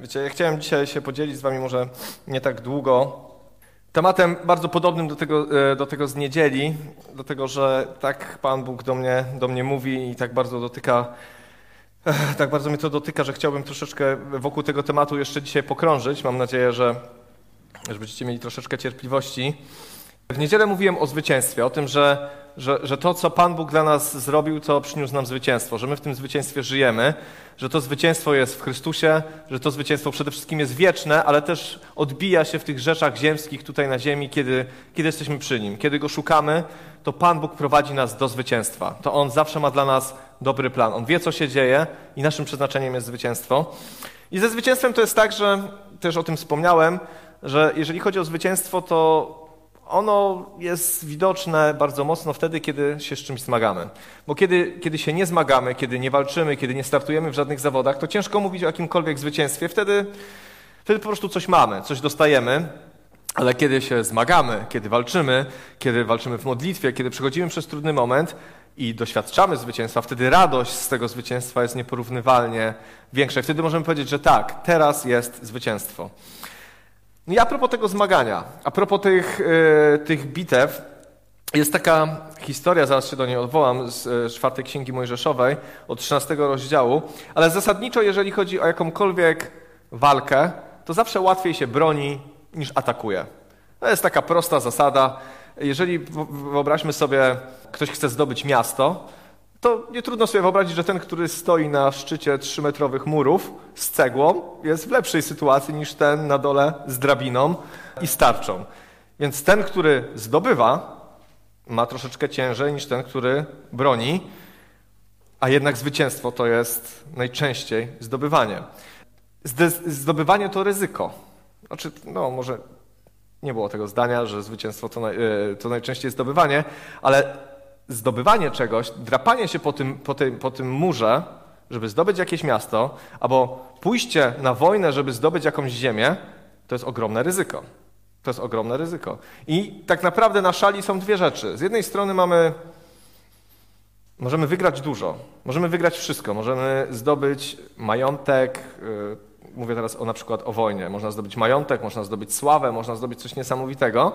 Wiecie, ja chciałem dzisiaj się podzielić z wami może nie tak długo tematem bardzo podobnym do tego, e, do tego z niedzieli, do tego, że tak Pan Bóg do mnie, do mnie mówi i tak bardzo dotyka, tak bardzo mnie to dotyka, że chciałbym troszeczkę wokół tego tematu jeszcze dzisiaj pokrążyć. Mam nadzieję, że, że będziecie mieli troszeczkę cierpliwości. W niedzielę mówiłem o zwycięstwie, o tym, że, że, że to, co Pan Bóg dla nas zrobił, to przyniósł nam zwycięstwo, że my w tym zwycięstwie żyjemy, że to zwycięstwo jest w Chrystusie, że to zwycięstwo przede wszystkim jest wieczne, ale też odbija się w tych rzeczach ziemskich tutaj na ziemi, kiedy, kiedy jesteśmy przy Nim. Kiedy Go szukamy, to Pan Bóg prowadzi nas do zwycięstwa. To On zawsze ma dla nas dobry plan. On wie, co się dzieje i naszym przeznaczeniem jest zwycięstwo. I ze zwycięstwem to jest tak, że też o tym wspomniałem, że jeżeli chodzi o zwycięstwo, to ono jest widoczne bardzo mocno wtedy, kiedy się z czymś zmagamy. Bo kiedy, kiedy się nie zmagamy, kiedy nie walczymy, kiedy nie startujemy w żadnych zawodach, to ciężko mówić o jakimkolwiek zwycięstwie. Wtedy, wtedy po prostu coś mamy, coś dostajemy. Ale kiedy się zmagamy, kiedy walczymy, kiedy walczymy w modlitwie, kiedy przechodzimy przez trudny moment i doświadczamy zwycięstwa, wtedy radość z tego zwycięstwa jest nieporównywalnie większa. Wtedy możemy powiedzieć, że tak, teraz jest zwycięstwo. No I a propos tego zmagania, a propos tych, yy, tych bitew, jest taka historia, zaraz się do niej odwołam, z e, czwartej księgi Mojżeszowej, od 13 rozdziału, ale zasadniczo, jeżeli chodzi o jakąkolwiek walkę, to zawsze łatwiej się broni niż atakuje. To jest taka prosta zasada. Jeżeli wyobraźmy sobie, ktoś chce zdobyć miasto, to nie trudno sobie wyobrazić, że ten, który stoi na szczycie trzymetrowych murów z cegłą, jest w lepszej sytuacji niż ten na dole z drabiną i starczą. Więc ten, który zdobywa, ma troszeczkę ciężej niż ten, który broni, a jednak zwycięstwo to jest najczęściej zdobywanie. Zdobywanie to ryzyko. Znaczy, no może nie było tego zdania, że zwycięstwo to, naj, e, to najczęściej zdobywanie, ale zdobywanie czegoś, drapanie się po tym, po, tym, po tym murze, żeby zdobyć jakieś miasto, albo pójście na wojnę, żeby zdobyć jakąś ziemię, to jest ogromne ryzyko. To jest ogromne ryzyko. I tak naprawdę na szali są dwie rzeczy. Z jednej strony mamy. Możemy wygrać dużo, możemy wygrać wszystko, możemy zdobyć majątek. Y, mówię teraz o, na przykład o wojnie. Można zdobyć majątek, można zdobyć sławę, można zdobyć coś niesamowitego.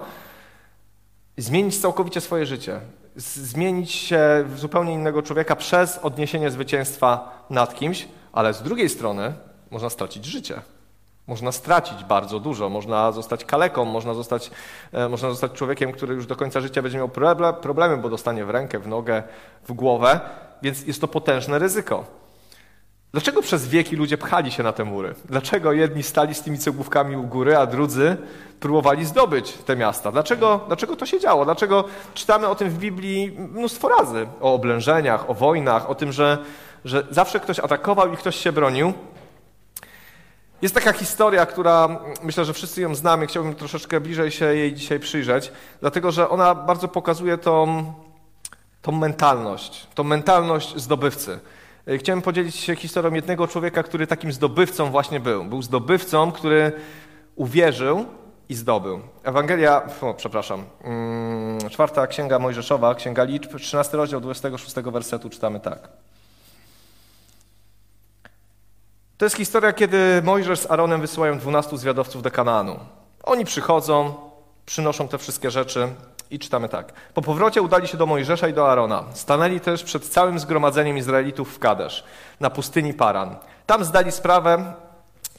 Zmienić całkowicie swoje życie zmienić się w zupełnie innego człowieka przez odniesienie zwycięstwa nad kimś, ale z drugiej strony można stracić życie. Można stracić bardzo dużo, można zostać kaleką, można zostać, e, można zostać człowiekiem, który już do końca życia będzie miał problemy, bo dostanie w rękę, w nogę, w głowę, więc jest to potężne ryzyko. Dlaczego przez wieki ludzie pchali się na te mury? Dlaczego jedni stali z tymi cegłówkami u góry, a drudzy próbowali zdobyć te miasta? Dlaczego, dlaczego to się działo? Dlaczego czytamy o tym w Biblii mnóstwo razy? O oblężeniach, o wojnach, o tym, że, że zawsze ktoś atakował i ktoś się bronił. Jest taka historia, która myślę, że wszyscy ją znamy. Chciałbym troszeczkę bliżej się jej dzisiaj przyjrzeć, dlatego że ona bardzo pokazuje tą, tą mentalność, tą mentalność zdobywcy. E, chciałem podzielić się historią jednego człowieka, który takim zdobywcą właśnie był. Był zdobywcą, który uwierzył i zdobył. Ewangelia, o, przepraszam, mm, czwarta księga Mojżeszowa, księga liczb, 13 rozdział 26 wersetu czytamy tak. To jest historia, kiedy Mojżesz z Aaronem wysyłają 12 zwiadowców do Kanaanu. Oni przychodzą, przynoszą te wszystkie rzeczy, i czytamy tak. Po powrocie udali się do Mojżesza i do Arona. Stanęli też przed całym zgromadzeniem Izraelitów w Kadesz, na pustyni Paran. Tam zdali sprawę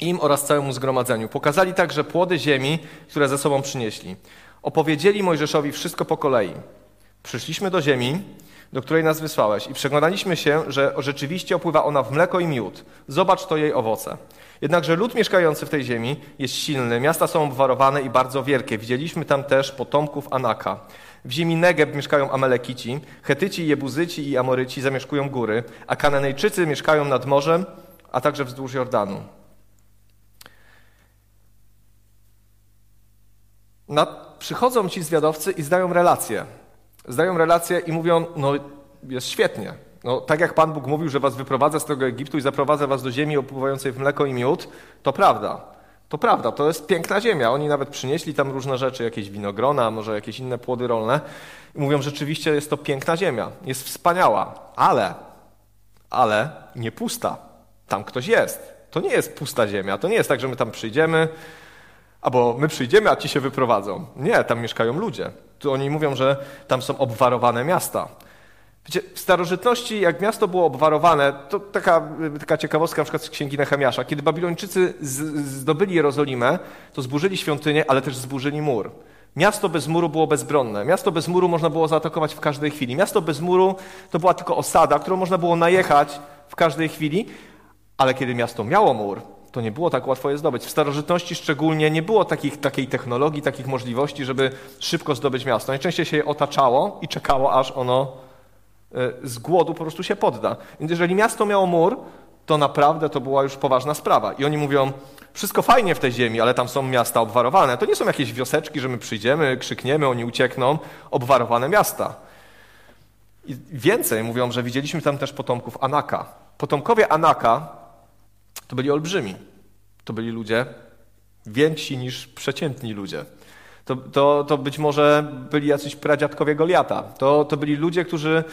im oraz całemu zgromadzeniu. Pokazali także płody ziemi, które ze sobą przynieśli. Opowiedzieli Mojżeszowi wszystko po kolei. Przyszliśmy do ziemi, do której nas wysłałeś i przekonaliśmy się, że rzeczywiście opływa ona w mleko i miód. Zobacz to jej owoce. Jednakże lud mieszkający w tej ziemi jest silny, miasta są obwarowane i bardzo wielkie. Widzieliśmy tam też potomków Anaka. W ziemi Negeb mieszkają Amalekici, Chetyci, Jebuzyci i Amoryci zamieszkują góry, a Kananejczycy mieszkają nad morzem, a także wzdłuż Jordanu. przychodzą ci zwiadowcy i zdają relacje. Zdają relacje i mówią, no jest świetnie, no, tak jak Pan Bóg mówił, że was wyprowadza z tego Egiptu i zaprowadza was do ziemi opływającej w mleko i miód, to prawda. To prawda, to jest piękna ziemia. Oni nawet przynieśli tam różne rzeczy, jakieś winogrona, może jakieś inne płody rolne. I mówią, rzeczywiście jest to piękna ziemia, jest wspaniała, ale, ale nie pusta. Tam ktoś jest. To nie jest pusta ziemia. To nie jest tak, że my tam przyjdziemy, albo my przyjdziemy, a ci się wyprowadzą. Nie, tam mieszkają ludzie. Tu oni mówią, że tam są obwarowane miasta. Wiecie, w starożytności, jak miasto było obwarowane, to taka, taka ciekawostka na przykład z księgi Nehemiasza. Kiedy Babilończycy zdobyli Jerozolimę, to zburzyli świątynię, ale też zburzyli mur. Miasto bez muru było bezbronne. Miasto bez muru można było zaatakować w każdej chwili. Miasto bez muru to była tylko osada, którą można było najechać w każdej chwili, ale kiedy miasto miało mur, to nie było tak łatwo je zdobyć. W starożytności szczególnie nie było takich, takiej technologii, takich możliwości, żeby szybko zdobyć miasto. Najczęściej się je otaczało i czekało, aż ono e, z głodu po prostu się podda. Więc jeżeli miasto miało mur, to naprawdę to była już poważna sprawa. I oni mówią, wszystko fajnie w tej ziemi, ale tam są miasta obwarowane. To nie są jakieś wioseczki, że my przyjdziemy, krzykniemy, oni uciekną. Obwarowane miasta. I więcej mówią, że widzieliśmy tam też potomków Anaka. Potomkowie Anaka to byli olbrzymi. To byli ludzie więksi niż przeciętni ludzie. To, to, to być może byli jacyś pradziadkowie Goliata. To, to byli ludzie, którzy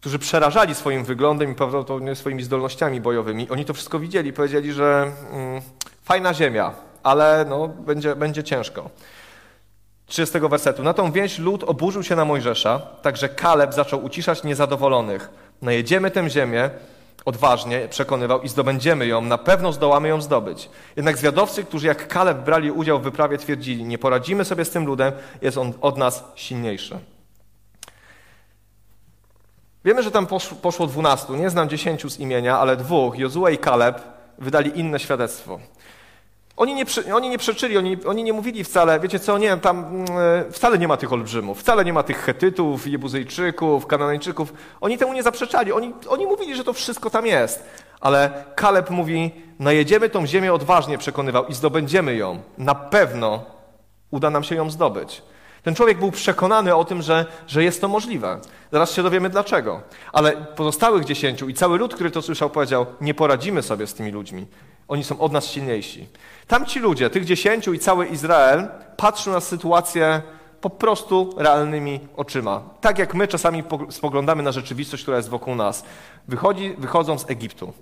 którzy przerażali swoim wyglądem i prawdopodobnie swoimi zdolnościami bojowymi. Oni to wszystko widzieli, powiedzieli, że mm, fajna ziemia, ale no, będzie, będzie ciężko. 30 wersetu. Na tą wieś lud oburzył się na Mojżesza, także Kaleb zaczął uciszać niezadowolonych. Najedziemy tę ziemię, odważnie przekonywał i zdobędziemy ją, na pewno zdołamy ją zdobyć. Jednak zwiadowcy, którzy jak Kaleb brali udział w wyprawie, twierdzili, nie poradzimy sobie z tym ludem, jest on od nas silniejszy. Wiemy, że tam poszło dwunastu, nie znam dziesięciu z imienia, ale dwóch, Jozue i Kaleb, wydali inne świadectwo. Oni nie, oni nie przeczyli, oni, oni nie mówili wcale, wiecie co, nie, tam mm, e, wcale nie ma tych olbrzymów, wcale nie ma tych Hetytów, Jebuzejczyków, Kananejczyków. Oni temu nie zaprzeczali, oni, oni mówili, że to wszystko tam jest. Ale Kaleb mówi, najedziemy tą ziemię odważnie, przekonywał, i zdobędziemy ją. Na pewno uda nam się ją zdobyć. Ten człowiek był przekonany o tym, że, że jest to możliwe. Zaraz się dowiemy dlaczego. Ale pozostałych dziesięciu i cały lud, który to słyszał, powiedział: Nie poradzimy sobie z tymi ludźmi. Oni są od nas silniejsi. Tamci ludzie, tych dziesięciu i cały Izrael, patrzą na sytuację po prostu realnymi oczyma. Tak jak my czasami spoglądamy na rzeczywistość, która jest wokół nas. Wychodzi, wychodzą z Egiptu.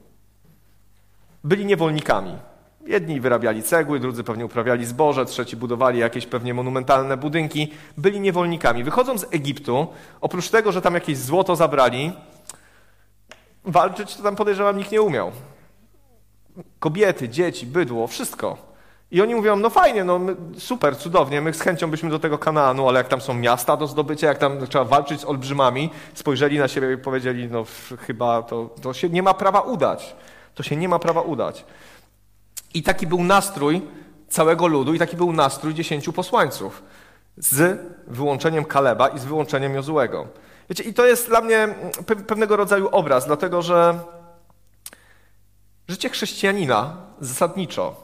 Byli niewolnikami. Jedni wyrabiali cegły, drudzy pewnie uprawiali zboże, trzeci budowali jakieś pewnie monumentalne budynki. Byli niewolnikami. Wychodząc z Egiptu, oprócz tego, że tam jakieś złoto zabrali, walczyć to tam podejrzewam nikt nie umiał. Kobiety, dzieci, bydło, wszystko. I oni mówią, no fajnie, no super, cudownie, my z chęcią byśmy do tego Kanaanu, ale jak tam są miasta do zdobycia, jak tam trzeba walczyć z olbrzymami, spojrzeli na siebie i powiedzieli, no chyba to, to się nie ma prawa udać. To się nie ma prawa udać. I taki był nastrój całego ludu i taki był nastrój dziesięciu posłańców z wyłączeniem Kaleba i z wyłączeniem Jozułego. Wiecie, i to jest dla mnie pewnego rodzaju obraz, dlatego że życie chrześcijanina zasadniczo,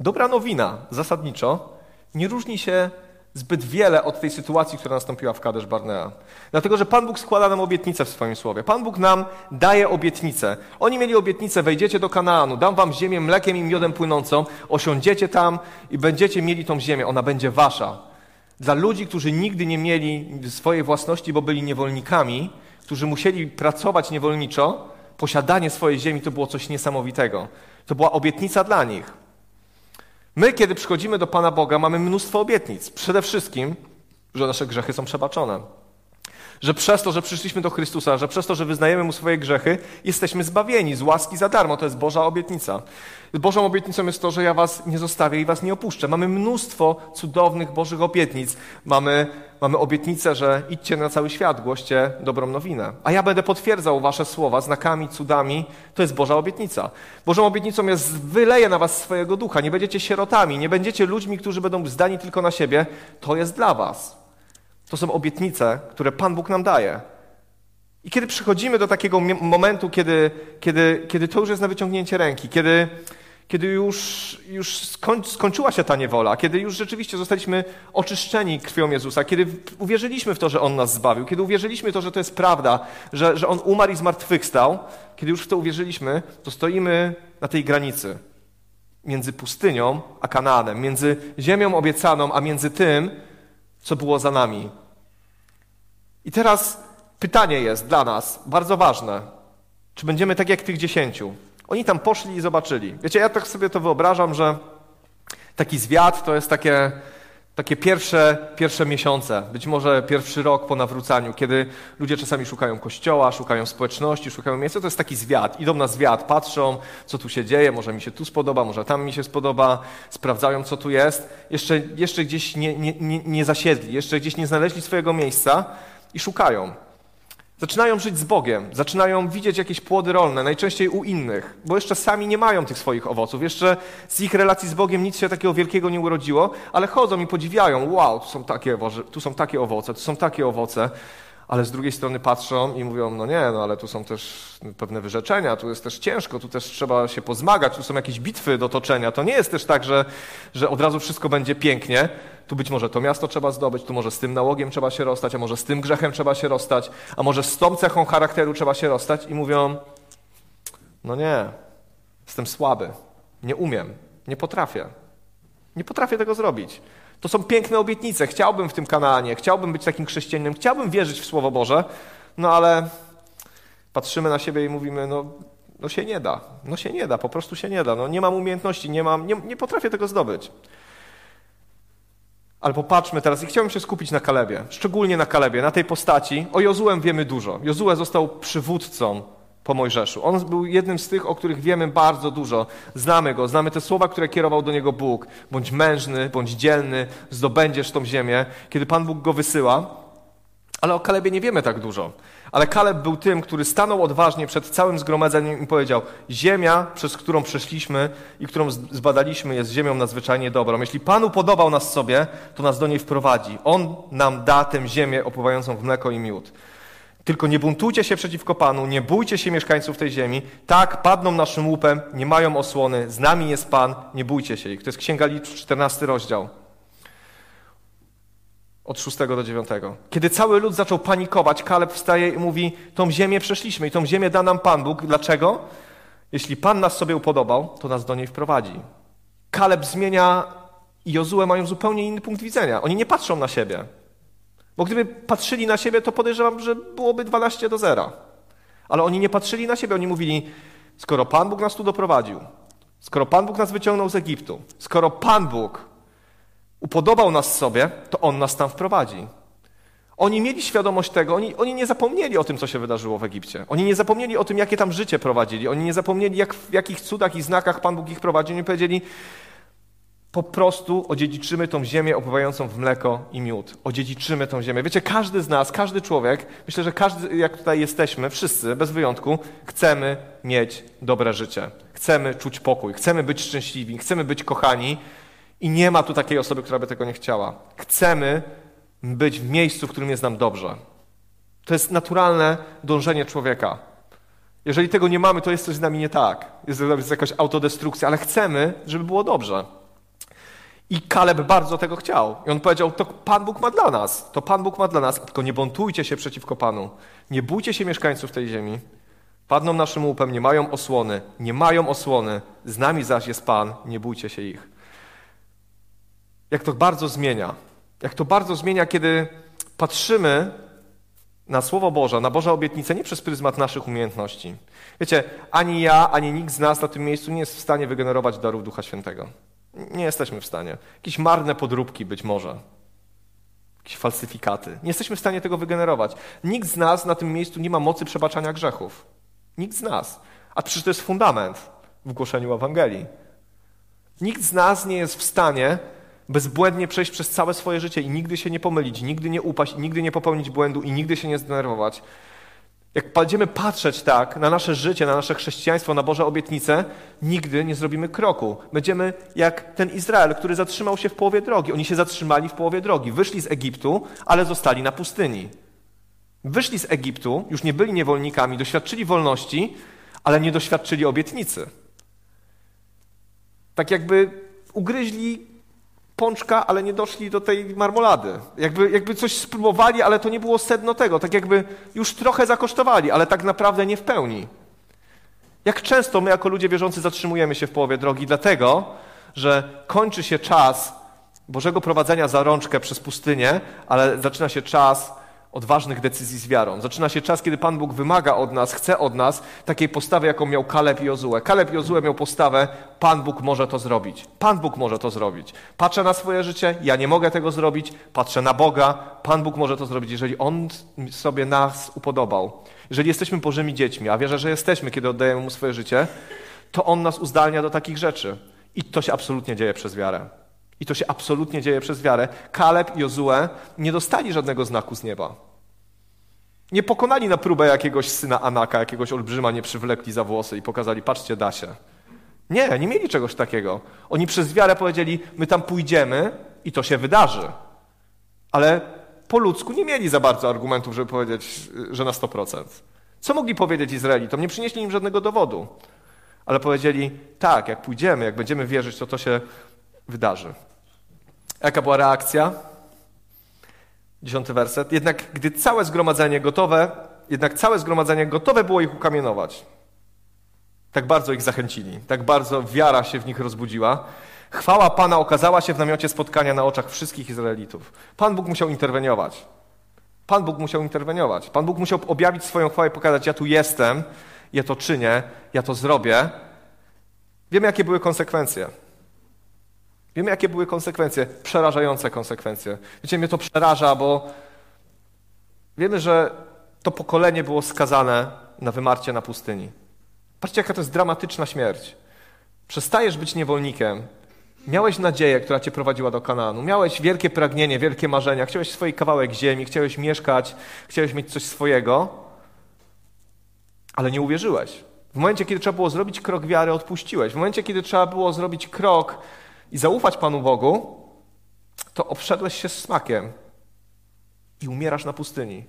dobra nowina zasadniczo, nie różni się zbyt wiele od tej sytuacji, która nastąpiła w Kadesz Barnea. Dlatego, że Pan Bóg składa nam obietnicę w swoim słowie. Pan Bóg nam daje obietnicę. Oni mieli obietnicę, wejdziecie do Kanaanu, dam wam ziemię mlekiem i miodem płynącą, osiądziecie tam i będziecie mieli tą ziemię, ona będzie wasza. Dla ludzi, którzy nigdy nie mieli swojej własności, bo byli niewolnikami, którzy musieli pracować niewolniczo, posiadanie swojej ziemi to było coś niesamowitego. To była obietnica dla nich. My, kiedy przychodzimy do Pana Boga, mamy mnóstwo obietnic. Przede wszystkim, że nasze grzechy są przebaczone. Że przez to, że przyszliśmy do Chrystusa, że przez to, że wyznajemy Mu swoje grzechy, jesteśmy zbawieni z łaski za darmo. To jest Boża obietnica. Bożą obietnicą jest to, że ja was nie zostawię i was nie opuszczę. Mamy mnóstwo cudownych Bożych obietnic. Mamy, mamy obietnicę, że idźcie na cały świat, głoście dobrą nowinę. A ja będę potwierdzał wasze słowa znakami, cudami. To jest Boża obietnica. Bożą obietnicą jest wyleję na was swojego ducha. Nie będziecie sierotami, nie będziecie ludźmi, którzy będą zdani tylko na siebie. To jest dla was. To są obietnice, które Pan Bóg nam daje. I kiedy przychodzimy do takiego momentu, kiedy, kiedy, kiedy to już jest na wyciągnięcie ręki, kiedy, kiedy już, już skończyła się ta niewola, kiedy już rzeczywiście zostaliśmy oczyszczeni krwią Jezusa, kiedy uwierzyliśmy w to, że On nas zbawił, kiedy uwierzyliśmy w to, że to jest prawda, że, że On umarł i zmartwychwstał, kiedy już w to uwierzyliśmy, to stoimy na tej granicy między pustynią a Kanaanem, między ziemią obiecaną, a między tym, co było za nami. I teraz pytanie jest dla nas bardzo ważne. Czy będziemy tak jak tych dziesięciu? Oni tam poszli i zobaczyli. Wiecie, ja tak sobie to wyobrażam, że taki zwiat to jest takie takie pierwsze, pierwsze miesiące, być może pierwszy rok po nawrócaniu, kiedy ludzie czasami szukają kościoła, szukają społeczności, szukają miejsca, to jest taki zwiat. Idą na zwiat, patrzą, co tu się dzieje, może mi się tu spodoba, może tam mi się spodoba, sprawdzają, co tu jest. Jeszcze, jeszcze gdzieś nie, nie, nie, nie zasiedli, jeszcze gdzieś nie znaleźli swojego miejsca i szukają. Zaczynają żyć z Bogiem, zaczynają widzieć jakieś płody rolne, najczęściej u innych, bo jeszcze sami nie mają tych swoich owoców. Jeszcze z ich relacji z Bogiem nic się takiego wielkiego nie urodziło, ale chodzą i podziwiają: wow, tu są takie, tu są takie owoce, tu są takie owoce ale z drugiej strony patrzą i mówią, no nie, no ale tu są też pewne wyrzeczenia, tu jest też ciężko, tu też trzeba się pozmagać, tu są jakieś bitwy do toczenia. To nie jest też tak, że, że od razu wszystko będzie pięknie. Tu być może to miasto trzeba zdobyć, tu może z tym nałogiem trzeba się rozstać, a może z tym grzechem trzeba się rozstać, a może z tą cechą charakteru trzeba się rozstać i mówią, no nie, jestem słaby, nie umiem, nie potrafię. Nie potrafię tego zrobić. To są piękne obietnice. Chciałbym w tym Kanaanie, chciałbym być takim chrześcijaninem, chciałbym wierzyć w Słowo Boże, no ale patrzymy na siebie i mówimy, no, no się nie da, no się nie da, po prostu się nie da. No, nie mam umiejętności, nie, mam, nie, nie potrafię tego zdobyć. Ale popatrzmy teraz i chciałbym się skupić na Kalebie, szczególnie na Kalebie, na tej postaci. O Jozułem wiemy dużo. Jozue został przywódcą po Mojżeszu. On był jednym z tych, o których wiemy bardzo dużo. Znamy go, znamy te słowa, które kierował do niego Bóg. Bądź mężny, bądź dzielny, zdobędziesz tą ziemię, kiedy Pan Bóg go wysyła. Ale o Kalebie nie wiemy tak dużo. Ale Kaleb był tym, który stanął odważnie przed całym zgromadzeniem i powiedział: Ziemia, przez którą przeszliśmy i którą zbadaliśmy, jest ziemią nadzwyczajnie dobrą. Jeśli Panu podobał nas sobie, to nas do niej wprowadzi. On nam da tę ziemię opływającą w mleko i miód. Tylko nie buntujcie się przeciwko Panu, nie bójcie się mieszkańców tej ziemi. Tak, padną naszym łupem, nie mają osłony, z nami jest Pan, nie bójcie się ich. To jest Księga Liczb, 14 rozdział. Od 6 do 9. Kiedy cały lud zaczął panikować, Kaleb wstaje i mówi, tą ziemię przeszliśmy i tą ziemię da nam Pan Bóg. Dlaczego? Jeśli Pan nas sobie upodobał, to nas do niej wprowadzi. Kaleb zmienia i Jozue mają zupełnie inny punkt widzenia. Oni nie patrzą na siebie. Bo gdyby patrzyli na siebie, to podejrzewam, że byłoby 12 do 0. Ale oni nie patrzyli na siebie, oni mówili, skoro Pan Bóg nas tu doprowadził, skoro Pan Bóg nas wyciągnął z Egiptu, skoro Pan Bóg upodobał nas sobie, to On nas tam wprowadzi. Oni mieli świadomość tego, oni, oni nie zapomnieli o tym, co się wydarzyło w Egipcie. Oni nie zapomnieli o tym, jakie tam życie prowadzili. Oni nie zapomnieli, jak, w jakich cudach i znakach Pan Bóg ich prowadzi. Oni powiedzieli, po prostu odziedziczymy tą ziemię opływającą w mleko i miód. Odziedziczymy tą ziemię. Wiecie, każdy z nas, każdy człowiek, myślę, że każdy, jak tutaj jesteśmy, wszyscy, bez wyjątku, chcemy mieć dobre życie. Chcemy czuć pokój, chcemy być szczęśliwi, chcemy być kochani i nie ma tu takiej osoby, która by tego nie chciała. Chcemy być w miejscu, w którym jest nam dobrze. To jest naturalne dążenie człowieka. Jeżeli tego nie mamy, to jest coś z nami nie tak. Jest jakaś autodestrukcja, ale chcemy, żeby było dobrze. I Kaleb bardzo tego chciał. I on powiedział, to Pan Bóg ma dla nas. To Pan Bóg ma dla nas. Tylko nie buntujcie się przeciwko Panu. Nie bójcie się mieszkańców tej ziemi. Padną naszym łupem, nie mają osłony. Nie mają osłony. Z nami zaś jest Pan. Nie bójcie się ich. Jak to bardzo zmienia. Jak to bardzo zmienia, kiedy patrzymy na Słowo Boże, na Boże obietnice nie przez pryzmat naszych umiejętności. Wiecie, ani ja, ani nikt z nas na tym miejscu nie jest w stanie wygenerować darów Ducha Świętego. Nie jesteśmy w stanie. Jakieś marne podróbki być może. Jakieś falsyfikaty. Nie jesteśmy w stanie tego wygenerować. Nikt z nas na tym miejscu nie ma mocy przebaczania grzechów. Nikt z nas. A przecież to jest fundament w głoszeniu Ewangelii. Nikt z nas nie jest w stanie bezbłędnie przejść przez całe swoje życie i nigdy się nie pomylić, nigdy nie upaść, nigdy nie popełnić błędu i nigdy się nie zdenerwować. Jak będziemy patrzeć tak na nasze życie, na nasze chrześcijaństwo, na Boże obietnice, nigdy nie zrobimy kroku. Będziemy jak ten Izrael, który zatrzymał się w połowie drogi. Oni się zatrzymali w połowie drogi. Wyszli z Egiptu, ale zostali na pustyni. Wyszli z Egiptu, już nie byli niewolnikami, doświadczyli wolności, ale nie doświadczyli obietnicy. Tak jakby ugryźli pączka, ale nie doszli do tej marmolady. Jakby, jakby coś spróbowali, ale to nie było sedno tego. Tak jakby już trochę zakosztowali, ale tak naprawdę nie w pełni. Jak często my jako ludzie wierzący zatrzymujemy się w połowie drogi, dlatego, że kończy się czas Bożego prowadzenia za rączkę przez pustynię, ale zaczyna się czas odważnych decyzji z wiarą. Zaczyna się czas, kiedy Pan Bóg wymaga od nas, chce od nas takiej postawy, jaką miał Kaleb i Jozue. Kaleb i Jozue miał postawę, Pan Bóg może to zrobić. Pan Bóg może to zrobić. Patrzę na swoje życie, ja nie mogę tego zrobić, patrzę na Boga, Pan Bóg może to zrobić, jeżeli On sobie nas upodobał. Jeżeli jesteśmy Bożymi dziećmi, a wierzę, że jesteśmy, kiedy oddajemy Mu swoje życie, to On nas uzdalnia do takich rzeczy. I to się absolutnie dzieje przez wiarę. I to się absolutnie dzieje przez wiarę. Kaleb i Jozue nie dostali żadnego znaku z nieba. Nie pokonali na próbę jakiegoś syna Anaka, jakiegoś olbrzyma, nie przywlekli za włosy i pokazali, patrzcie, da się. Nie, nie mieli czegoś takiego. Oni przez wiarę powiedzieli, my tam pójdziemy i to się wydarzy. Ale po ludzku nie mieli za bardzo argumentów, żeby powiedzieć, że na 100%. Co mogli powiedzieć Izraelitom? Nie przynieśli im żadnego dowodu. Ale powiedzieli, tak, jak pójdziemy, jak będziemy wierzyć, to to się wydarzy. Jaka była reakcja? Dziesiąty werset. Jednak gdy całe zgromadzenie gotowe, jednak całe zgromadzenie gotowe było ich ukamienować. Tak bardzo ich zachęcili, tak bardzo wiara się w nich rozbudziła. Chwała Pana okazała się w namiocie spotkania na oczach wszystkich Izraelitów. Pan Bóg musiał interweniować. Pan Bóg musiał interweniować. Pan Bóg musiał objawić swoją chwałę i pokazać: Ja tu jestem, ja to czynię, ja to zrobię. Wiemy, jakie były konsekwencje. Wiemy, jakie były konsekwencje, przerażające konsekwencje. Wiecie, mnie to przeraża, bo wiemy, że to pokolenie było skazane na wymarcie na pustyni. Patrzcie, jaka to jest dramatyczna śmierć. Przestajesz być niewolnikiem. Miałeś nadzieję, która cię prowadziła do Kanaanu. Miałeś wielkie pragnienie, wielkie marzenia. Chciałeś swój kawałek ziemi, chciałeś mieszkać, chciałeś mieć coś swojego, ale nie uwierzyłeś. W momencie, kiedy trzeba było zrobić krok wiary, odpuściłeś. W momencie, kiedy trzeba było zrobić krok i zaufać Panu Bogu, to obszedłeś się smakiem i umierasz na pustyni.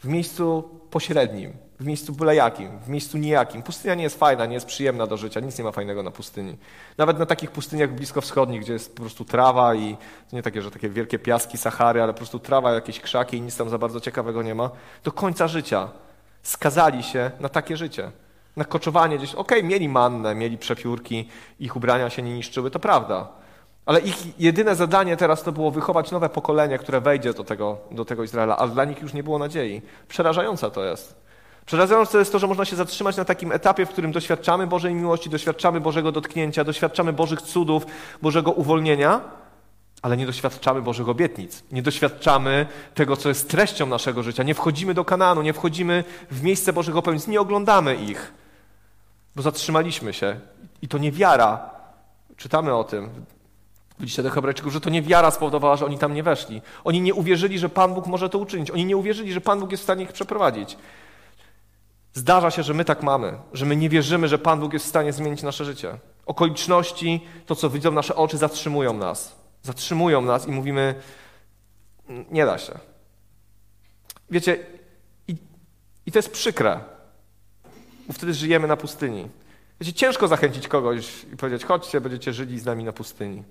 W miejscu pośrednim, w miejscu byle jakim, w miejscu nijakim. Pustynia nie jest fajna, nie jest przyjemna do życia, nic nie ma fajnego na pustyni. Nawet na takich pustyniach bliskowschodnich, gdzie jest po prostu trawa i nie takie, że takie wielkie piaski Sahary, ale po prostu trawa, jakieś krzaki i nic tam za bardzo ciekawego nie ma. Do końca życia skazali się na takie życie na koczowanie gdzieś. Okej, okay, mieli mannę, mieli przepiórki, ich ubrania się nie niszczyły, to prawda. Ale ich jedyne zadanie teraz to było wychować nowe pokolenie, które wejdzie do tego, do tego Izraela, a dla nich już nie było nadziei. Przerażająca to jest. Przerażające jest to, że można się zatrzymać na takim etapie, w którym doświadczamy Bożej miłości, doświadczamy Bożego dotknięcia, doświadczamy Bożych cudów, Bożego uwolnienia, ale nie doświadczamy Bożych obietnic. Nie doświadczamy tego, co jest treścią naszego życia. Nie wchodzimy do Kananu, nie wchodzimy w miejsce Bożych obietnic, nie oglądamy ich bo zatrzymaliśmy się. I to nie wiara. Czytamy o tym. Widzicie do Hebrajczyków, że to nie wiara spowodowała, że oni tam nie weszli. Oni nie uwierzyli, że Pan Bóg może to uczynić. Oni nie uwierzyli, że Pan Bóg jest w stanie ich przeprowadzić. Zdarza się, że my tak mamy, że my nie wierzymy, że Pan Bóg jest w stanie zmienić nasze życie. Okoliczności, to co widzą nasze oczy, zatrzymują nas. Zatrzymują nas i mówimy, nie da się. Wiecie, i, i to jest przykre bo wtedy żyjemy na pustyni. Wiecie, ciężko zachęcić kogoś i powiedzieć, chodźcie, będziecie żyli z nami na pustyni.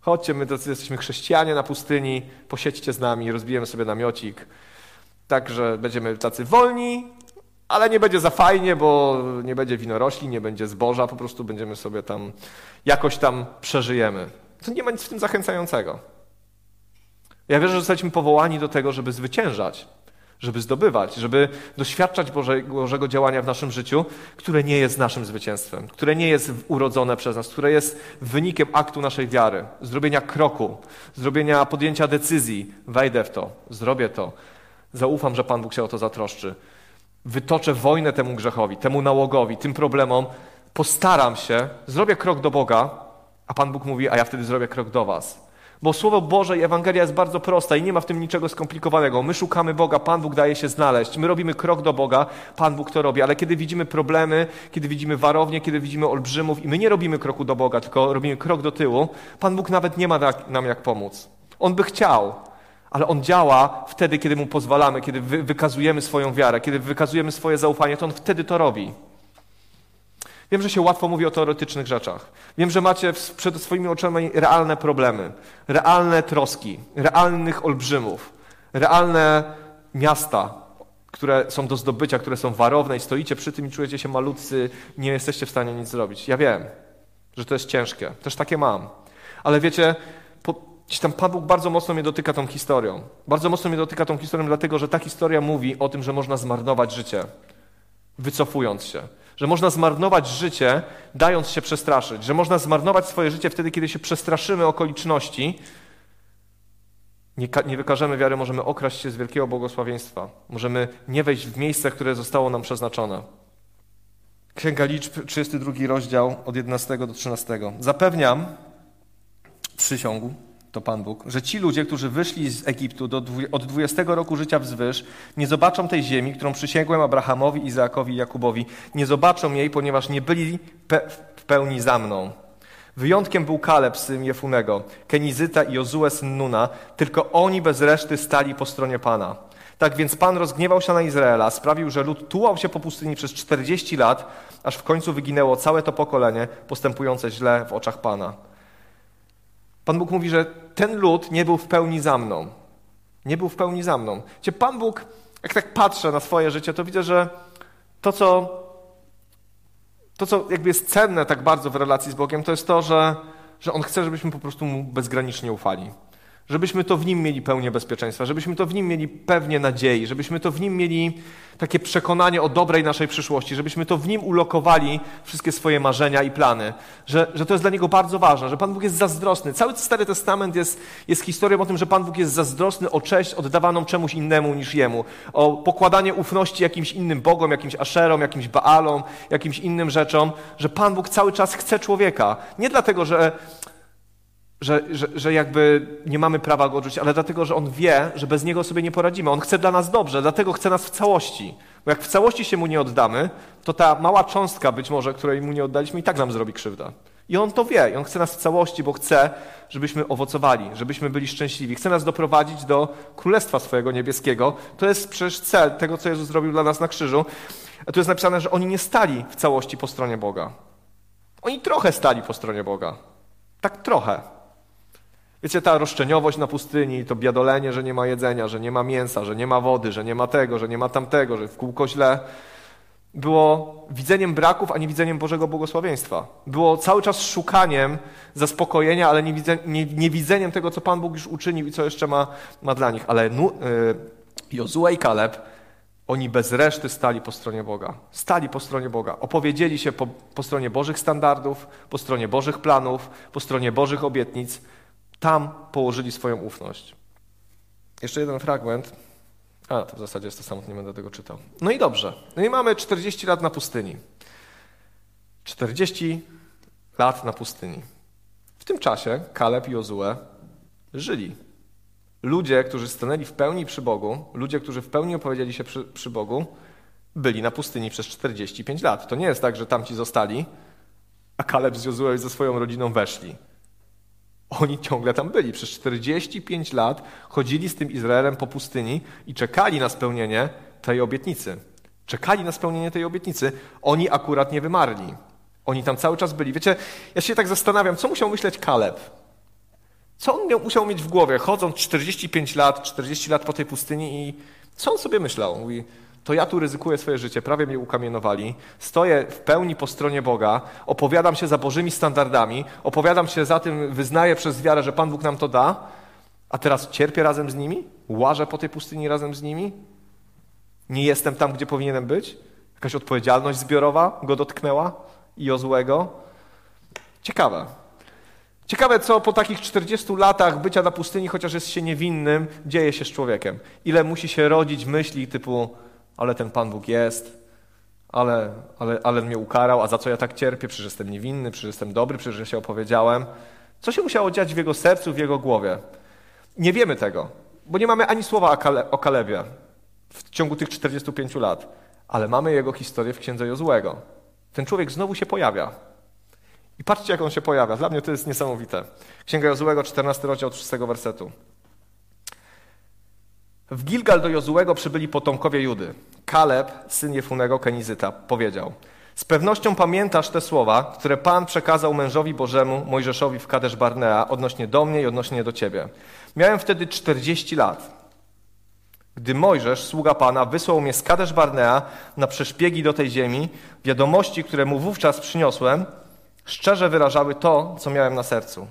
Chodźcie, my jesteśmy chrześcijanie na pustyni, posiedźcie z nami, rozbijemy sobie namiocik. Tak, że będziemy tacy wolni, ale nie będzie za fajnie, bo nie będzie winorośli, nie będzie zboża, po prostu będziemy sobie tam, jakoś tam przeżyjemy. To nie ma nic w tym zachęcającego. Ja wierzę, że zostaliśmy powołani do tego, żeby zwyciężać żeby zdobywać, żeby doświadczać Bożego, działania w naszym życiu, które nie jest naszym zwycięstwem, które nie jest urodzone przez nas, które jest wynikiem aktu naszej wiary, zrobienia kroku, zrobienia podjęcia decyzji. Wejdę w to, zrobię to. Zaufam, że Pan Bóg się o to zatroszczy. Wytoczę wojnę temu grzechowi, temu nałogowi, tym problemom. Postaram się, zrobię krok do Boga, a Pan Bóg mówi, a ja wtedy zrobię krok do Was. Bo Słowo Boże i Ewangelia jest bardzo prosta i nie ma w tym niczego skomplikowanego. My szukamy Boga, Pan Bóg daje się znaleźć. My robimy krok do Boga, Pan Bóg to robi. Ale kiedy widzimy problemy, kiedy widzimy warownie, kiedy widzimy olbrzymów i my nie robimy kroku do Boga, tylko robimy krok do tyłu, Pan Bóg nawet nie ma nam jak pomóc. On by chciał, ale On działa wtedy, kiedy Mu pozwalamy, kiedy wykazujemy swoją wiarę, kiedy wykazujemy swoje zaufanie, to On wtedy to robi. Wiem, że się łatwo mówi o teoretycznych rzeczach. Wiem, że macie przed swoimi oczami realne problemy, realne troski, realnych olbrzymów, realne miasta, które są do zdobycia, które są warowne i stoicie przy tym i czujecie się malutcy, nie jesteście w stanie nic zrobić. Ja wiem, że to jest ciężkie. Też takie mam. Ale wiecie, po, tam Pan Bóg bardzo mocno mnie dotyka tą historią. Bardzo mocno mnie dotyka tą historią, dlatego że ta historia mówi o tym, że można zmarnować życie, wycofując się. Że można zmarnować życie, dając się przestraszyć. Że można zmarnować swoje życie wtedy, kiedy się przestraszymy okoliczności. Nie, nie wykażemy wiary, możemy okraść się z wielkiego błogosławieństwa. Możemy nie wejść w miejsce, które zostało nam przeznaczone. Księga Liczb, 32 rozdział, od 11 do 13. Zapewniam, przysiągł, to Pan Bóg, że ci ludzie, którzy wyszli z Egiptu do, od 20 roku życia wzwyż, nie zobaczą tej ziemi, którą przysięgłem Abrahamowi, Izaakowi i Jakubowi. Nie zobaczą jej, ponieważ nie byli pe w pełni za mną. Wyjątkiem był Kaleb, syn Jefunego, Kenizyta i Jozue, syn Nuna. Tylko oni bez reszty stali po stronie Pana. Tak więc Pan rozgniewał się na Izraela, sprawił, że lud tułał się po pustyni przez 40 lat, aż w końcu wyginęło całe to pokolenie postępujące źle w oczach Pana. Pan Bóg mówi, że ten lud nie był w pełni za mną. Nie był w pełni za mną. Gdzie Pan Bóg, jak tak patrzę na swoje życie, to widzę, że to, co, to, co jakby jest cenne tak bardzo w relacji z Bogiem, to jest to, że, że On chce, żebyśmy po prostu Mu bezgranicznie ufali żebyśmy to w nim mieli pełnię bezpieczeństwa, żebyśmy to w nim mieli pewnie nadziei, żebyśmy to w nim mieli takie przekonanie o dobrej naszej przyszłości, żebyśmy to w nim ulokowali wszystkie swoje marzenia i plany, że, że to jest dla niego bardzo ważne, że Pan Bóg jest zazdrosny. Cały Stary Testament jest, jest historią o tym, że Pan Bóg jest zazdrosny o cześć oddawaną czemuś innemu niż Jemu, o pokładanie ufności jakimś innym Bogom, jakimś Aszerom, jakimś Baalom, jakimś innym rzeczom, że Pan Bóg cały czas chce człowieka. Nie dlatego, że że, że, że jakby nie mamy prawa go odrzucić, ale dlatego, że on wie, że bez niego sobie nie poradzimy. On chce dla nas dobrze, dlatego chce nas w całości. Bo jak w całości się mu nie oddamy, to ta mała cząstka być może, której mu nie oddaliśmy, i tak nam zrobi krzywdę. I on to wie, i on chce nas w całości, bo chce, żebyśmy owocowali, żebyśmy byli szczęśliwi. Chce nas doprowadzić do Królestwa swojego niebieskiego. To jest przecież cel tego, co Jezus zrobił dla nas na krzyżu. A tu jest napisane, że oni nie stali w całości po stronie Boga. Oni trochę stali po stronie Boga. Tak trochę. Wiecie, ta roszczeniowość na pustyni, to biadolenie, że nie ma jedzenia, że nie ma mięsa, że nie ma wody, że nie ma tego, że nie ma tamtego, że w kółko źle, było widzeniem braków, a nie widzeniem Bożego błogosławieństwa. Było cały czas szukaniem zaspokojenia, ale nie, nie, nie widzeniem tego, co Pan Bóg już uczynił i co jeszcze ma, ma dla nich. Ale nu, y, Jozue i Kaleb, oni bez reszty stali po stronie Boga. Stali po stronie Boga. Opowiedzieli się po, po stronie Bożych standardów, po stronie Bożych planów, po stronie Bożych obietnic tam położyli swoją ufność. Jeszcze jeden fragment. A, to w zasadzie jest to samo, nie będę tego czytał. No i dobrze. No i mamy 40 lat na pustyni. 40 lat na pustyni. W tym czasie Kaleb i Jozue żyli. Ludzie, którzy stanęli w pełni przy Bogu, ludzie, którzy w pełni opowiedzieli się przy, przy Bogu, byli na pustyni przez 45 lat. To nie jest tak, że tamci zostali, a Kaleb z Jozue ze swoją rodziną weszli. Oni ciągle tam byli. Przez 45 lat chodzili z tym Izraelem po pustyni i czekali na spełnienie tej obietnicy. Czekali na spełnienie tej obietnicy. Oni akurat nie wymarli. Oni tam cały czas byli. Wiecie, ja się tak zastanawiam, co musiał myśleć Kaleb? Co on miał, musiał mieć w głowie, chodząc 45 lat, 40 lat po tej pustyni i co on sobie myślał? Mówi, to ja tu ryzykuję swoje życie, prawie mnie ukamienowali, stoję w pełni po stronie Boga, opowiadam się za Bożymi standardami, opowiadam się za tym, wyznaję przez wiarę, że Pan Bóg nam to da, a teraz cierpię razem z nimi? Łażę po tej pustyni razem z nimi? Nie jestem tam, gdzie powinienem być? Jakaś odpowiedzialność zbiorowa go dotknęła i o złego? Ciekawe. Ciekawe, co po takich 40 latach bycia na pustyni, chociaż jest się niewinnym, dzieje się z człowiekiem. Ile musi się rodzić myśli typu ale ten Pan Bóg jest, ale, ale, ale mnie ukarał, a za co ja tak cierpię? Przecież jestem niewinny, przecież jestem dobry, przecież ja się opowiedziałem. Co się musiało dziać w jego sercu, w jego głowie? Nie wiemy tego, bo nie mamy ani słowa o, Kale, o Kalebie w ciągu tych 45 lat, ale mamy jego historię w Księdze Jozłego. Ten człowiek znowu się pojawia. I patrzcie, jak on się pojawia. Dla mnie to jest niesamowite. Księga Jozłego, 14 rozdział od 6 wersetu. W Gilgal do Jozułego przybyli potomkowie Judy. Kaleb, syn Jefunego Kenizyta, powiedział Z pewnością pamiętasz te słowa, które Pan przekazał mężowi Bożemu, Mojżeszowi w Kadesz Barnea odnośnie do mnie i odnośnie do ciebie. Miałem wtedy 40 lat. Gdy Mojżesz, sługa Pana, wysłał mnie z Kadesz Barnea na przeszpiegi do tej ziemi, wiadomości, które mu wówczas przyniosłem, szczerze wyrażały to, co miałem na sercu.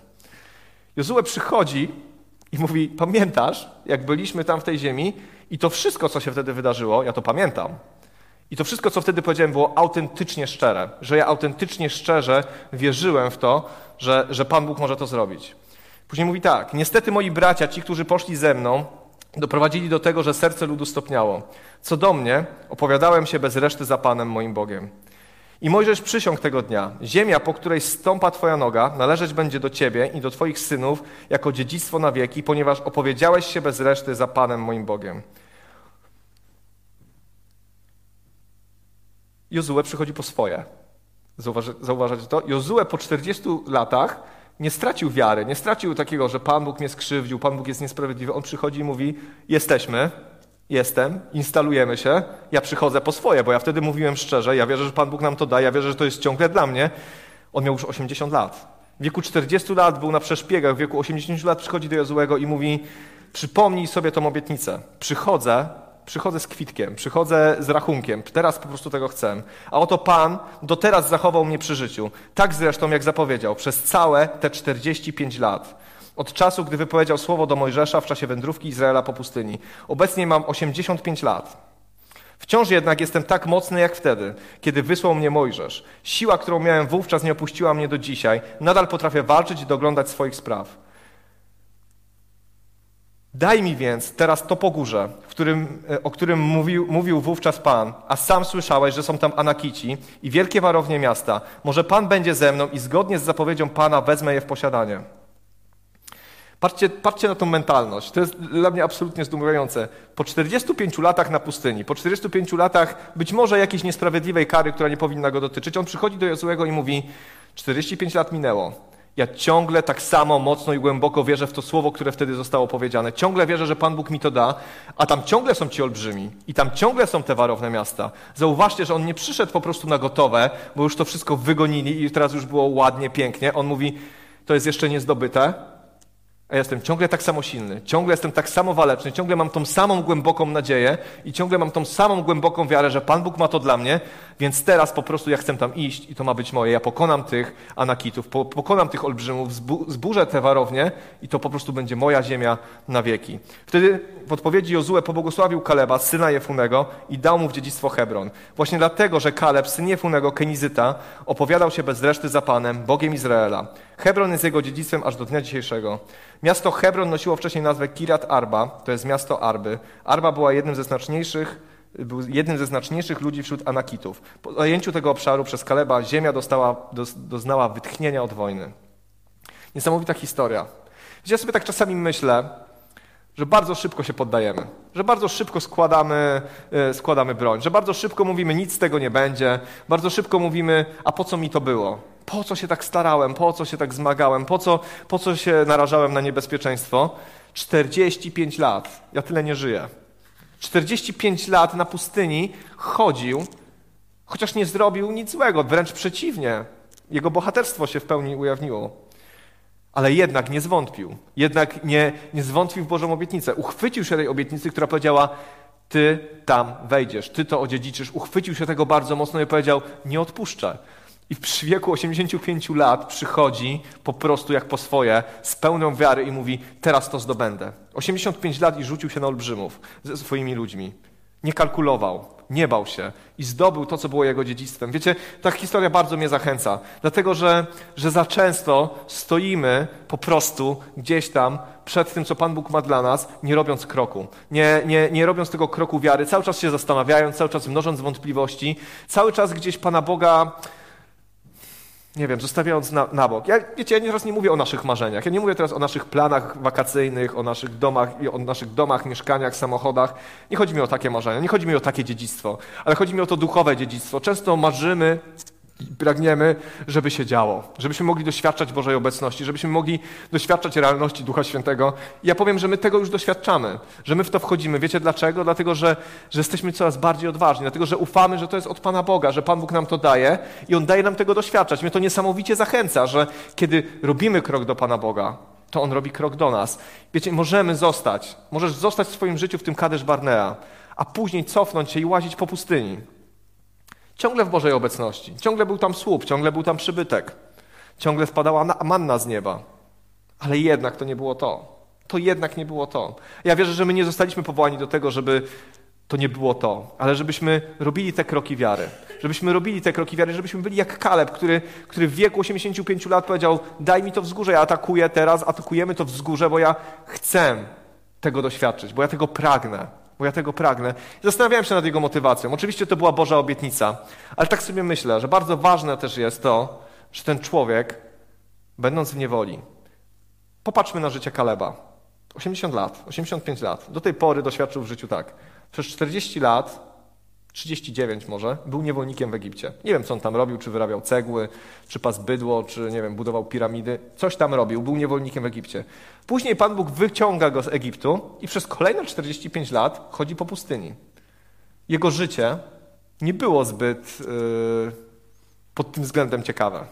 Jozue przychodzi i mówi: Pamiętasz, jak byliśmy tam w tej ziemi i to wszystko, co się wtedy wydarzyło, ja to pamiętam. I to wszystko, co wtedy powiedziałem, było autentycznie szczere, że ja autentycznie szczerze wierzyłem w to, że, że Pan Bóg może to zrobić. Później mówi tak: Niestety moi bracia, ci, którzy poszli ze mną, doprowadzili do tego, że serce ludu stopniało. Co do mnie, opowiadałem się bez reszty za Panem moim Bogiem. I Mojżesz przysiągł tego dnia: Ziemia, po której stąpa Twoja noga, należeć będzie do Ciebie i do Twoich synów jako dziedzictwo na wieki, ponieważ opowiedziałeś się bez reszty za Panem moim Bogiem. Jozue przychodzi po swoje. Zauważacie to? Jozue po 40 latach nie stracił wiary, nie stracił takiego, że Pan Bóg mnie skrzywdził, Pan Bóg jest niesprawiedliwy. On przychodzi i mówi: Jesteśmy, jestem, instalujemy się, ja przychodzę po swoje, bo ja wtedy mówiłem szczerze, ja wierzę, że Pan Bóg nam to da, ja wierzę, że to jest ciągle dla mnie. On miał już 80 lat. W wieku 40 lat był na przeszpiegach, w wieku 80 lat przychodzi do Jozuego i mówi: Przypomnij sobie tą obietnicę. Przychodzę, przychodzę z kwitkiem, przychodzę z rachunkiem, teraz po prostu tego chcę. A oto Pan do teraz zachował mnie przy życiu. Tak zresztą, jak zapowiedział, przez całe te 45 lat. Od czasu, gdy wypowiedział słowo do Mojżesza w czasie wędrówki Izraela po pustyni. Obecnie mam 85 lat. Wciąż jednak jestem tak mocny jak wtedy, kiedy wysłał mnie Mojżesz. Siła, którą miałem wówczas, nie opuściła mnie do dzisiaj. Nadal potrafię walczyć i doglądać swoich spraw. Daj mi więc teraz to pogórze, którym, e, o którym mówił, mówił wówczas Pan, a sam słyszałeś, że są tam Anakici i wielkie warownie miasta. Może Pan będzie ze mną i zgodnie z zapowiedzią Pana wezmę je w posiadanie. Patrzcie, patrzcie na tą mentalność. To jest dla mnie absolutnie zdumiewające. Po 45 latach na pustyni, po 45 latach być może jakiejś niesprawiedliwej kary, która nie powinna go dotyczyć, on przychodzi do Jozuego i mówi: 45 lat minęło. Ja ciągle tak samo mocno i głęboko wierzę w to słowo, które wtedy zostało powiedziane. Ciągle wierzę, że Pan Bóg mi to da, a tam ciągle są ci olbrzymi i tam ciągle są te warowne miasta. Zauważcie, że on nie przyszedł po prostu na gotowe, bo już to wszystko wygonili i teraz już było ładnie, pięknie. On mówi, to jest jeszcze niezdobyte, a ja jestem ciągle tak samo silny, ciągle jestem tak samo waleczny, ciągle mam tą samą głęboką nadzieję i ciągle mam tą samą głęboką wiarę, że Pan Bóg ma to dla mnie, więc teraz po prostu ja chcę tam iść i to ma być moje. Ja pokonam tych anakitów, pokonam tych olbrzymów, zburzę te warownie i to po prostu będzie moja ziemia na wieki. Wtedy w odpowiedzi Jozue pobłogosławił Kaleba, syna Jefunego i dał mu w dziedzictwo Hebron. Właśnie dlatego, że Kaleb, syn Jefunego, Kenizyta, opowiadał się bez reszty za Panem, Bogiem Izraela. Hebron jest jego dziedzictwem aż do dnia dzisiejszego. Miasto Hebron nosiło wcześniej nazwę Kirat Arba, to jest miasto Arby. Arba była jednym ze znaczniejszych był jednym ze znaczniejszych ludzi wśród Anakitów. Po zajęciu tego obszaru przez Kaleba ziemia dostała, doznała wytchnienia od wojny. Niesamowita historia. Ja sobie tak czasami myślę, że bardzo szybko się poddajemy, że bardzo szybko składamy, e, składamy broń, że bardzo szybko mówimy, nic z tego nie będzie, bardzo szybko mówimy, a po co mi to było? Po co się tak starałem? Po co się tak zmagałem? Po co, po co się narażałem na niebezpieczeństwo? 45 lat. Ja tyle nie żyję. 45 lat na pustyni chodził, chociaż nie zrobił nic złego, wręcz przeciwnie. Jego bohaterstwo się w pełni ujawniło. Ale jednak nie zwątpił. Jednak nie, nie zwątpił w Bożą obietnicę. Uchwycił się tej obietnicy, która powiedziała: Ty tam wejdziesz, ty to odziedziczysz. Uchwycił się tego bardzo mocno i powiedział: Nie odpuszczę. I w wieku 85 lat przychodzi po prostu jak po swoje, z pełną wiary i mówi: Teraz to zdobędę. 85 lat i rzucił się na olbrzymów ze swoimi ludźmi. Nie kalkulował, nie bał się i zdobył to, co było jego dziedzictwem. Wiecie, ta historia bardzo mnie zachęca, dlatego że, że za często stoimy po prostu gdzieś tam przed tym, co Pan Bóg ma dla nas, nie robiąc kroku. Nie, nie, nie robiąc tego kroku wiary, cały czas się zastanawiając, cały czas mnożąc wątpliwości, cały czas gdzieś Pana Boga nie wiem, zostawiając na, na bok. Ja, wiecie, ja teraz nie mówię o naszych marzeniach. Ja nie mówię teraz o naszych planach wakacyjnych, o naszych domach, o naszych domach, mieszkaniach, samochodach. Nie chodzi mi o takie marzenia, nie chodzi mi o takie dziedzictwo, ale chodzi mi o to duchowe dziedzictwo. Często marzymy pragniemy, żeby się działo, żebyśmy mogli doświadczać Bożej obecności, żebyśmy mogli doświadczać realności Ducha Świętego. I ja powiem, że my tego już doświadczamy, że my w to wchodzimy. Wiecie dlaczego? Dlatego, że, że jesteśmy coraz bardziej odważni, dlatego, że ufamy, że to jest od Pana Boga, że Pan Bóg nam to daje i On daje nam tego doświadczać. Mnie to niesamowicie zachęca, że kiedy robimy krok do Pana Boga, to On robi krok do nas. Wiecie, możemy zostać, możesz zostać w swoim życiu w tym Kadesz Barnea, a później cofnąć się i łazić po pustyni. Ciągle w Bożej obecności. Ciągle był tam słup, ciągle był tam przybytek. Ciągle spadała manna z nieba. Ale jednak to nie było to. To jednak nie było to. Ja wierzę, że my nie zostaliśmy powołani do tego, żeby to nie było to, ale żebyśmy robili te kroki wiary. Żebyśmy robili te kroki wiary, żebyśmy byli jak Kaleb, który, który w wieku 85 lat powiedział: Daj mi to wzgórze, ja atakuję teraz, atakujemy to wzgórze, bo ja chcę tego doświadczyć, bo ja tego pragnę. Bo ja tego pragnę. Zastanawiałem się nad jego motywacją. Oczywiście to była Boża obietnica, ale tak sobie myślę, że bardzo ważne też jest to, że ten człowiek, będąc w niewoli, popatrzmy na życie Kaleba. 80 lat, 85 lat. Do tej pory doświadczył w życiu tak. Przez 40 lat, 39 może, był niewolnikiem w Egipcie. Nie wiem, co on tam robił, czy wyrabiał cegły, czy pas bydło, czy nie wiem, budował piramidy. Coś tam robił, był niewolnikiem w Egipcie. Później Pan Bóg wyciąga go z Egiptu i przez kolejne 45 lat chodzi po pustyni. Jego życie nie było zbyt yy, pod tym względem ciekawe.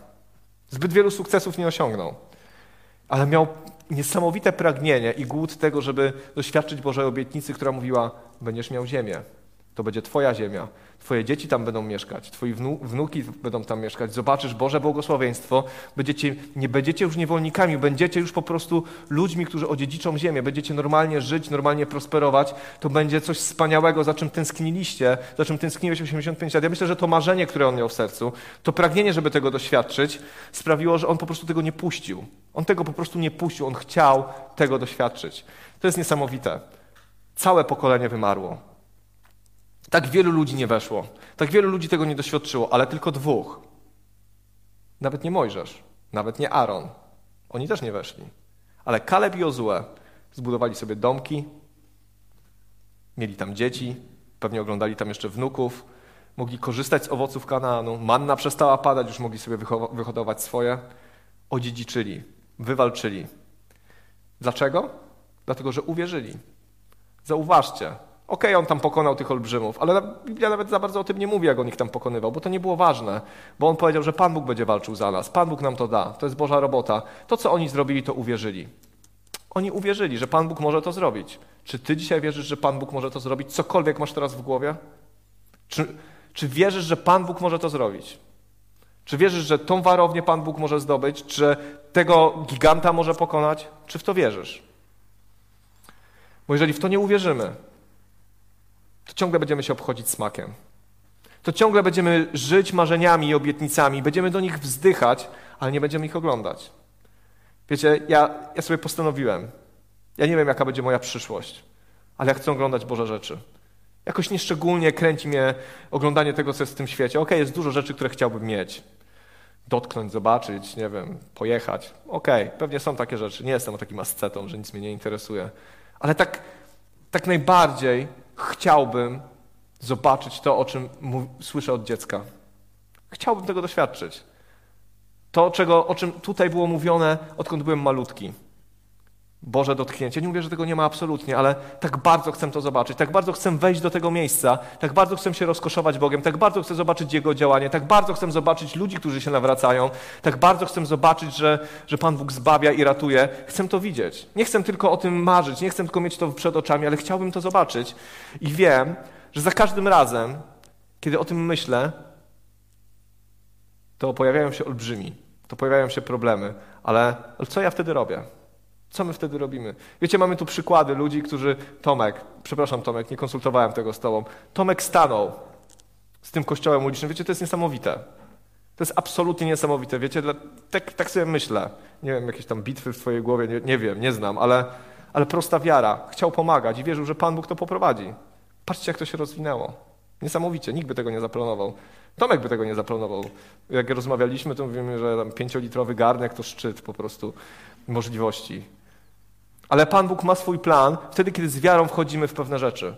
Zbyt wielu sukcesów nie osiągnął, ale miał niesamowite pragnienie i głód tego, żeby doświadczyć Bożej obietnicy, która mówiła: Będziesz miał ziemię, to będzie Twoja ziemia. Twoje dzieci tam będą mieszkać, Twoi wnuki będą tam mieszkać. Zobaczysz Boże błogosławieństwo. Będziecie, nie będziecie już niewolnikami, będziecie już po prostu ludźmi, którzy odziedziczą ziemię. Będziecie normalnie żyć, normalnie prosperować. To będzie coś wspaniałego, za czym tęskniliście, za czym tęskniłeś 85 lat. Ja myślę, że to marzenie, które on miał w sercu, to pragnienie, żeby tego doświadczyć, sprawiło, że on po prostu tego nie puścił. On tego po prostu nie puścił, on chciał tego doświadczyć. To jest niesamowite. Całe pokolenie wymarło. Tak wielu ludzi nie weszło. Tak wielu ludzi tego nie doświadczyło, ale tylko dwóch. Nawet nie Mojżesz, nawet nie Aaron. Oni też nie weszli. Ale Kaleb i Jozue zbudowali sobie domki, mieli tam dzieci, pewnie oglądali tam jeszcze wnuków, mogli korzystać z owoców Kanaanu, manna przestała padać, już mogli sobie wyhodować swoje. Odziedziczyli, wywalczyli. Dlaczego? Dlatego, że uwierzyli. Zauważcie, Okej, okay, on tam pokonał tych olbrzymów, ale Biblia nawet za bardzo o tym nie mówi, jak on ich tam pokonywał, bo to nie było ważne, bo on powiedział, że Pan Bóg będzie walczył za nas, Pan Bóg nam to da, to jest Boża robota. To, co oni zrobili, to uwierzyli. Oni uwierzyli, że Pan Bóg może to zrobić. Czy ty dzisiaj wierzysz, że Pan Bóg może to zrobić? Cokolwiek masz teraz w głowie? Czy, czy wierzysz, że Pan Bóg może to zrobić? Czy wierzysz, że tą warownię Pan Bóg może zdobyć? Czy tego giganta może pokonać? Czy w to wierzysz? Bo jeżeli w to nie uwierzymy, to ciągle będziemy się obchodzić smakiem. To ciągle będziemy żyć marzeniami i obietnicami, będziemy do nich wzdychać, ale nie będziemy ich oglądać. Wiecie, ja, ja sobie postanowiłem, ja nie wiem, jaka będzie moja przyszłość, ale ja chcę oglądać Boże rzeczy. Jakoś nieszczególnie kręci mnie oglądanie tego, co jest w tym świecie. Okej, okay, jest dużo rzeczy, które chciałbym mieć. Dotknąć, zobaczyć, nie wiem, pojechać. Okej, okay, pewnie są takie rzeczy. Nie jestem takim ascetą, że nic mnie nie interesuje. Ale tak, tak najbardziej chciałbym zobaczyć to, o czym słyszę od dziecka. Chciałbym tego doświadczyć. To, czego, o czym tutaj było mówione, odkąd byłem malutki. Boże dotknięcie. Nie mówię, że tego nie ma absolutnie, ale tak bardzo chcę to zobaczyć, tak bardzo chcę wejść do tego miejsca, tak bardzo chcę się rozkoszować Bogiem, tak bardzo chcę zobaczyć Jego działanie, tak bardzo chcę zobaczyć ludzi, którzy się nawracają, tak bardzo chcę zobaczyć, że, że Pan Bóg zbawia i ratuje. Chcę to widzieć. Nie chcę tylko o tym marzyć, nie chcę tylko mieć to przed oczami, ale chciałbym to zobaczyć. I wiem, że za każdym razem, kiedy o tym myślę, to pojawiają się olbrzymi, to pojawiają się problemy, ale, ale co ja wtedy robię? Co my wtedy robimy? Wiecie, mamy tu przykłady ludzi, którzy. Tomek, przepraszam, Tomek, nie konsultowałem tego z Tobą. Tomek stanął z tym kościołem ulicznym. Wiecie, to jest niesamowite. To jest absolutnie niesamowite. Wiecie, tak, tak sobie myślę. Nie wiem, jakieś tam bitwy w Twojej głowie, nie, nie wiem, nie znam, ale, ale prosta wiara. Chciał pomagać i wierzył, że Pan Bóg to poprowadzi. Patrzcie, jak to się rozwinęło. Niesamowicie, nikt by tego nie zaplanował. Tomek by tego nie zaplanował. Jak rozmawialiśmy, to mówimy, że tam pięciolitrowy garnek to szczyt po prostu możliwości. Ale Pan Bóg ma swój plan wtedy, kiedy z wiarą wchodzimy w pewne rzeczy.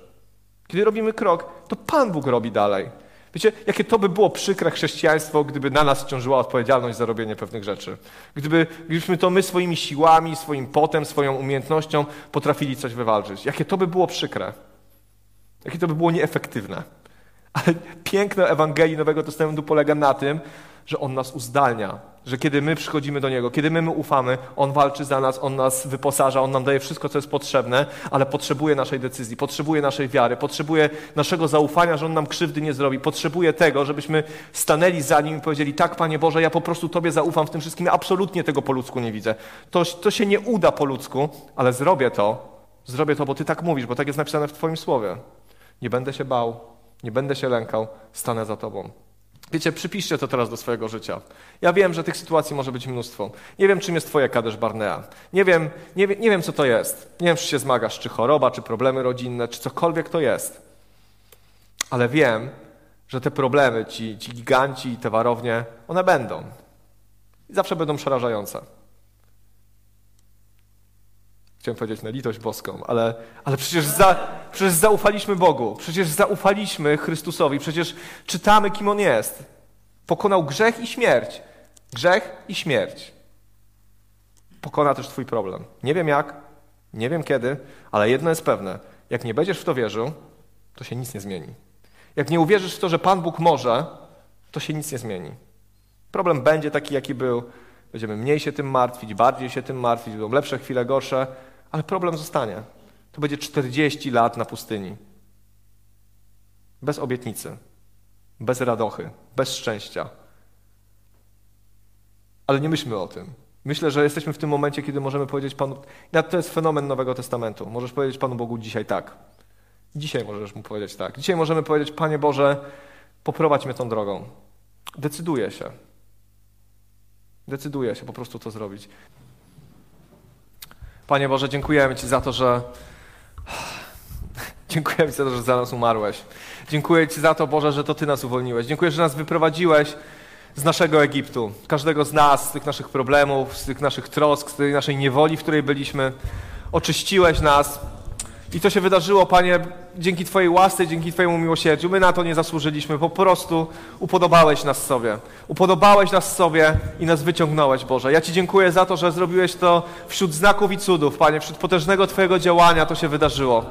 Kiedy robimy krok, to Pan Bóg robi dalej. Wiecie, jakie to by było przykre chrześcijaństwo, gdyby na nas ciążyła odpowiedzialność za robienie pewnych rzeczy. Gdyby, gdybyśmy to my swoimi siłami, swoim potem, swoją umiejętnością potrafili coś wywalczyć. Jakie to by było przykre. Jakie to by było nieefektywne. Ale piękno Ewangelii Nowego Testamentu polega na tym, że On nas uzdalnia, że kiedy my przychodzimy do Niego, kiedy my mu ufamy, On walczy za nas, On nas wyposaża, On nam daje wszystko, co jest potrzebne, ale potrzebuje naszej decyzji, potrzebuje naszej wiary, potrzebuje naszego zaufania, że On nam krzywdy nie zrobi, potrzebuje tego, żebyśmy stanęli za Nim i powiedzieli, tak Panie Boże, ja po prostu Tobie zaufam w tym wszystkim, absolutnie tego po ludzku nie widzę. To, to się nie uda po ludzku, ale zrobię to, zrobię to, bo Ty tak mówisz, bo tak jest napisane w Twoim słowie. Nie będę się bał, nie będę się lękał, stanę za Tobą. Wiecie, przypiszcie to teraz do swojego życia. Ja wiem, że tych sytuacji może być mnóstwo. Nie wiem, czym jest twoje Kadesz Barnea. Nie wiem, nie, nie wiem, co to jest. Nie wiem, czy się zmagasz, czy choroba, czy problemy rodzinne, czy cokolwiek to jest. Ale wiem, że te problemy, ci, ci giganci i te warownie, one będą. I zawsze będą przerażające. Chciałem powiedzieć na litość boską, ale, ale przecież, za, przecież zaufaliśmy Bogu, przecież zaufaliśmy Chrystusowi, przecież czytamy, kim On jest. Pokonał grzech i śmierć. Grzech i śmierć. Pokona też Twój problem. Nie wiem jak, nie wiem kiedy, ale jedno jest pewne. Jak nie będziesz w to wierzył, to się nic nie zmieni. Jak nie uwierzysz w to, że Pan Bóg może, to się nic nie zmieni. Problem będzie taki, jaki był. Będziemy mniej się tym martwić, bardziej się tym martwić, będą lepsze chwile, gorsze, ale problem zostanie. To będzie 40 lat na pustyni. Bez obietnicy, bez radochy, bez szczęścia. Ale nie myślmy o tym. Myślę, że jesteśmy w tym momencie, kiedy możemy powiedzieć Panu. To jest fenomen Nowego Testamentu. Możesz powiedzieć Panu Bogu dzisiaj tak. Dzisiaj możesz mu powiedzieć tak. Dzisiaj możemy powiedzieć: Panie Boże, poprowadź mnie tą drogą. Decyduję się. Decyduję się po prostu to zrobić. Panie Boże, dziękujemy Ci za to, że. Dziękujemy Ci za to, że za nas umarłeś. Dziękuję Ci za to, Boże, że to Ty nas uwolniłeś. Dziękuję, że nas wyprowadziłeś z naszego Egiptu. Każdego z nas, z tych naszych problemów, z tych naszych trosk, z tej naszej niewoli, w której byliśmy. Oczyściłeś nas. I to się wydarzyło, Panie, dzięki Twojej łasce, dzięki Twojemu miłosierdziu. My na to nie zasłużyliśmy, po prostu upodobałeś nas sobie. Upodobałeś nas sobie i nas wyciągnąłeś, Boże. Ja Ci dziękuję za to, że zrobiłeś to wśród znaków i cudów, Panie, wśród potężnego Twojego działania to się wydarzyło.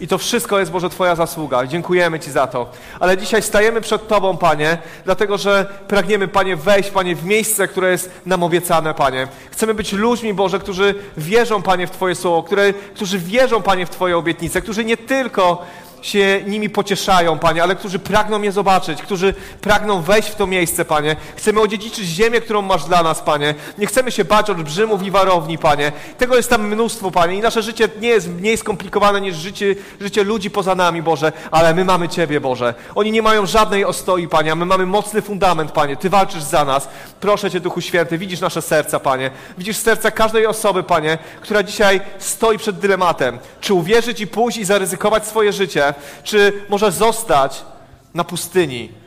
I to wszystko jest, Boże, Twoja zasługa. Dziękujemy Ci za to. Ale dzisiaj stajemy przed Tobą, Panie, dlatego że pragniemy, Panie, wejść, Panie, w miejsce, które jest nam obiecane, Panie. Chcemy być ludźmi, Boże, którzy wierzą, Panie, w Twoje słowo, które, którzy wierzą, Panie, w Twoje obietnice, którzy nie tylko się nimi pocieszają, Panie, ale którzy pragną je zobaczyć, którzy pragną wejść w to miejsce, Panie. Chcemy odziedziczyć ziemię, którą masz dla nas, Panie. Nie chcemy się bać olbrzymów i warowni, Panie. Tego jest tam mnóstwo, Panie. I nasze życie nie jest mniej skomplikowane niż życie, życie ludzi poza nami, Boże, ale my mamy Ciebie, Boże. Oni nie mają żadnej ostoi, Panie, a my mamy mocny fundament, Panie. Ty walczysz za nas. Proszę Cię, Duchu Święty, widzisz nasze serca, Panie. Widzisz serca każdej osoby, Panie, która dzisiaj stoi przed dylematem. Czy uwierzyć i pójść i zaryzykować swoje życie, czy może zostać na pustyni.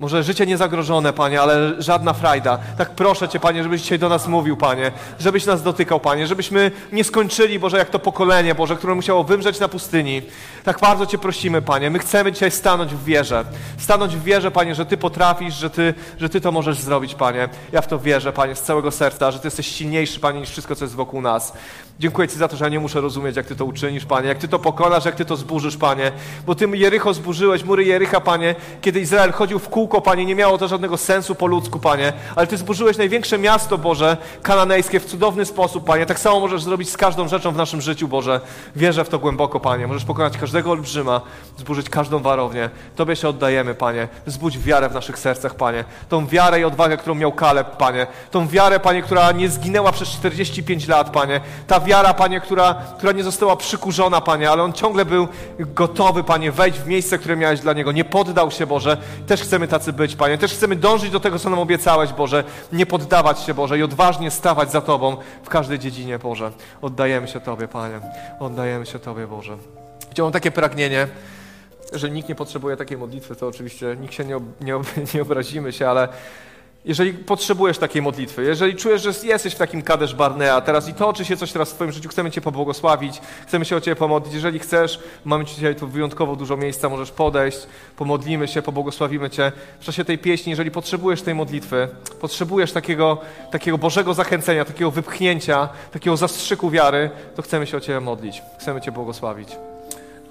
Może życie niezagrożone, Panie, ale żadna frajda. Tak proszę Cię, Panie, żebyś dzisiaj do nas mówił, Panie, żebyś nas dotykał, Panie, żebyśmy nie skończyli, Boże, jak to pokolenie, Boże, które musiało wymrzeć na pustyni. Tak bardzo Cię prosimy, Panie. My chcemy dzisiaj stanąć w wierze. Stanąć w wierze, Panie, że Ty potrafisz, że Ty, że ty to możesz zrobić, Panie. Ja w to wierzę, Panie, z całego serca, że Ty jesteś silniejszy, Panie, niż wszystko, co jest wokół nas. Dziękuję Ci za to, że ja nie muszę rozumieć, jak Ty to uczynisz, Panie, jak Ty to pokonasz, jak Ty to zburzysz, Panie. Bo Ty Jericho zburzyłeś, mury Jericha, Panie, kiedy Izrael chodził w kółko, Panie, nie miało to żadnego sensu po ludzku, Panie. Ale Ty zburzyłeś największe miasto, Boże, kananejskie w cudowny sposób, Panie. Tak samo możesz zrobić z każdą rzeczą w naszym życiu, Boże. Wierzę w to głęboko, Panie. Możesz pokonać każdego olbrzyma, zburzyć każdą warownię. Tobie się oddajemy, Panie. Zbudź wiarę w naszych sercach, Panie. Tą wiarę i odwagę, którą miał Kaleb, Panie. Tą wiarę, Panie, która nie zginęła przez 45 lat, Panie. Wiara, Panie, która, która nie została przykurzona, Panie, ale on ciągle był gotowy, Panie, wejść w miejsce, które miałeś dla niego. Nie poddał się, Boże. Też chcemy tacy być, Panie. Też chcemy dążyć do tego, co nam obiecałeś, Boże. Nie poddawać się, Boże, i odważnie stawać za Tobą w każdej dziedzinie, Boże. Oddajemy się Tobie, Panie. Oddajemy się Tobie, Boże. Chciałbym takie pragnienie, że nikt nie potrzebuje takiej modlitwy, to oczywiście nikt się nie, ob, nie, ob, nie obrazimy się, ale jeżeli potrzebujesz takiej modlitwy, jeżeli czujesz, że jesteś w takim kadesz Barnea teraz i toczy się coś teraz w Twoim życiu, chcemy Cię pobłogosławić, chcemy się o Ciebie pomodlić. Jeżeli chcesz, mamy Ci dzisiaj tu wyjątkowo dużo miejsca, możesz podejść, pomodlimy się, pobłogosławimy Cię. W czasie tej pieśni, jeżeli potrzebujesz tej modlitwy, potrzebujesz takiego, takiego Bożego zachęcenia, takiego wypchnięcia, takiego zastrzyku wiary, to chcemy się o Ciebie modlić. Chcemy Cię błogosławić.